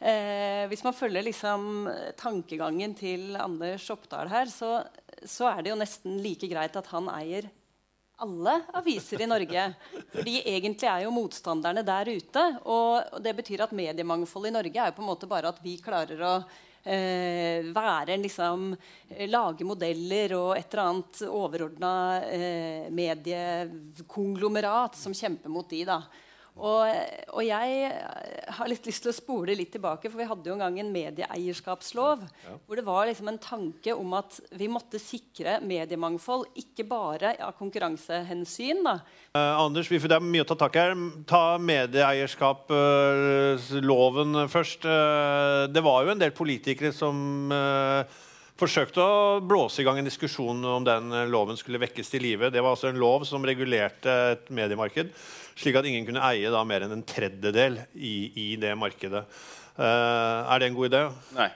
Eh, hvis man følger liksom tankegangen til Anders Oppdal her, så, så er det jo nesten like greit at han eier alle aviser i Norge. Fordi egentlig er jo motstanderne der ute. Og det betyr at mediemangfold i Norge er jo på en måte bare at vi klarer å eh, være liksom Lage modeller og et eller annet overordna eh, mediekonglomerat som kjemper mot de. da. Og, og, jeg har litt lyst til å spole litt tilbake, for vi hadde jo en gang en medieeierskapslov ja. hvor det var liksom en tanke om at vi måtte sikre mediemangfold, ikke bare av konkurransehensyn. da. Uh, Anders, det er mye å ta tak i her. Ta medieeierskapsloven uh, først. Uh, det var jo en del politikere som forsøkte å blåse i gang en diskusjon om den loven skulle vekkes til live. Det var altså en lov som regulerte et mediemarked slik at ingen kunne eie da, mer enn en tredjedel i, i det markedet. Uh, er det en god idé? Nei.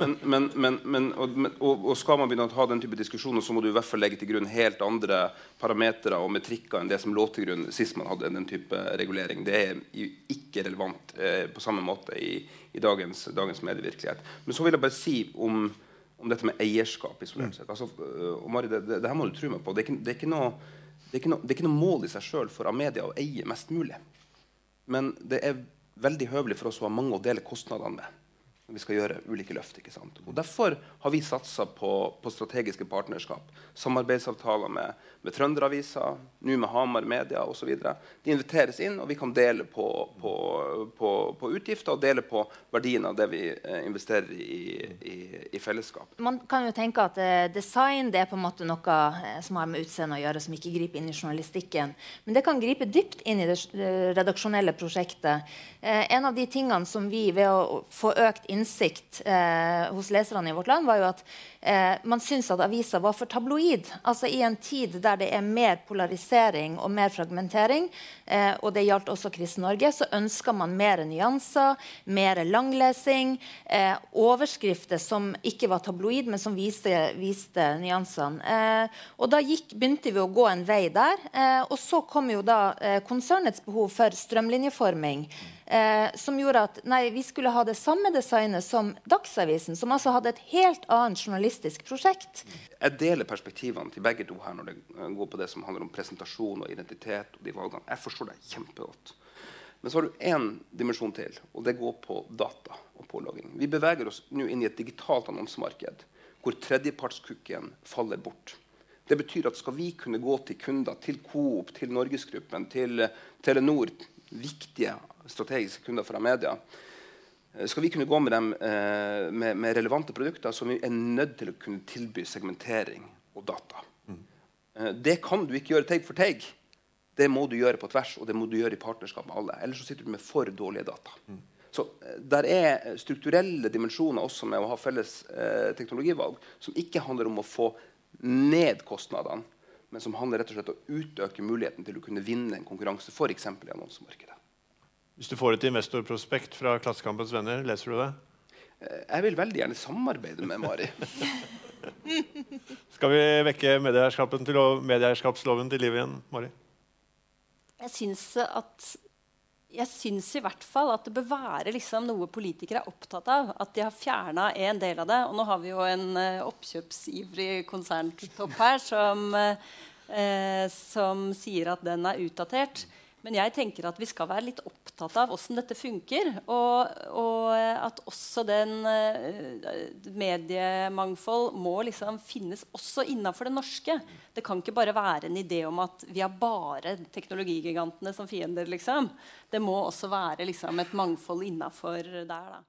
Men, men, men, men og, og, og, skal man begynne å ha den type diskusjoner, så må du i hvert fall legge til grunn helt andre parametere og metrikker enn det som lå til grunn sist man hadde den type regulering. Det er ikke relevant eh, på samme måte i, i dagens, dagens, medievirkelighet. Men så vil jeg bare si om, om dette med eierskap isolert sett. Altså, uh, Mari, det, det, det, her må du tro meg på. Det er ikke, det er ikke noe det er, no, det er ikke noe, mål i seg sjøl for Amedia å eie mest mulig. Men det er veldig høvelig for oss å ha mange å dele kostnadene med vi skal gjøre ulike løft. ikke sant? Og Derfor har vi satsa på, på, strategiske partnerskap. Samarbeidsavtaler med, med Trønderavisa, nå med Hamar Media osv. De inviteres inn, og vi kan dele på, på, på, utgifter og dele på verdien av det vi eh, investerer i, i, i, fellesskap. Man kan jo tenke at eh, design det er på en måte noe eh, som har med utseende å gjøre, som ikke griper inn i journalistikken. Men det kan gripe dypt inn i det redaksjonelle prosjektet. En av de tingene som vi ved å få økt innsats innsikt eh, hos leserne i vårt land, var jo at eh, man syntes at avisa var for tabloid. Altså I en tid der det er mer polarisering og mer fragmentering, eh, og det gjaldt også Kristen-Norge, så ønska man mer nyanser, mer langlesing, eh, overskrifter som ikke var tabloid, men som viste, viste nyansene. Eh, og da gikk, begynte vi å gå en vei der. Eh, og så kom jo da konsernets behov for strømlinjeforming eh, som gjorde at nei, vi skulle ha det samme designet som Dagsavisen, som altså hadde et helt annet journalistisk prosjekt. Jeg deler perspektivene til begge to her når det går på det som handler om presentasjon og identitet. og de valgene. Jeg forstår det kjempegodt. Men så har du én dimensjon til, og det går på data og pålogging. Vi beveger oss nå inn i et digitalt annonsemarked hvor tredjepartskukken faller bort. Det betyr at skal vi kunne gå til kunder, til Coop, til Norgesgruppen, til Telenor, viktige strategiske kunder fra media, eh, skal vi kunne gå med dem eh, med, med, relevante produkter, så vi er nødt til å kunne tilby segmentering og data. Mm. Eh, det kan du ikke gjøre take for take Det må du gjøre på tvers, og det må du gjøre i partnerskap med alle. Ellers så sitter du med for dårlige data. Mm. Så eh, Der er strukturelle dimensjoner også med å ha felles eh, teknologivalg som ikke handler om å få ned kostnadene, men som handler rett og slett om å utøke muligheten til å kunne vinne en konkurranse, f.eks. i annonsemarkedet. Hvis du får et investorprospekt fra Klassekampens venner, leser du det? Eh, jeg vil veldig gjerne samarbeide med Mari. Skal vi vekke medieeierskapsloven til liv igjen, Mari? Jeg syns at jeg syns i hvert fall at det bør være liksom noe politikere er opptatt av. At de har fjerna en del av det. Og nå har vi jo en uh, oppkjøpsivrig konserntopp her som, eh, som sier at den er utdatert. Men jeg tenker at vi skal være litt opptatt av hvordan dette funker. Og, og at også den uh, mediemangfold må liksom finnes også innafor det norske. Det kan ikke bare være en idé om at vi har bare teknologigigantene som fiender. liksom. Det må også være liksom, et mangfold innafor der. da.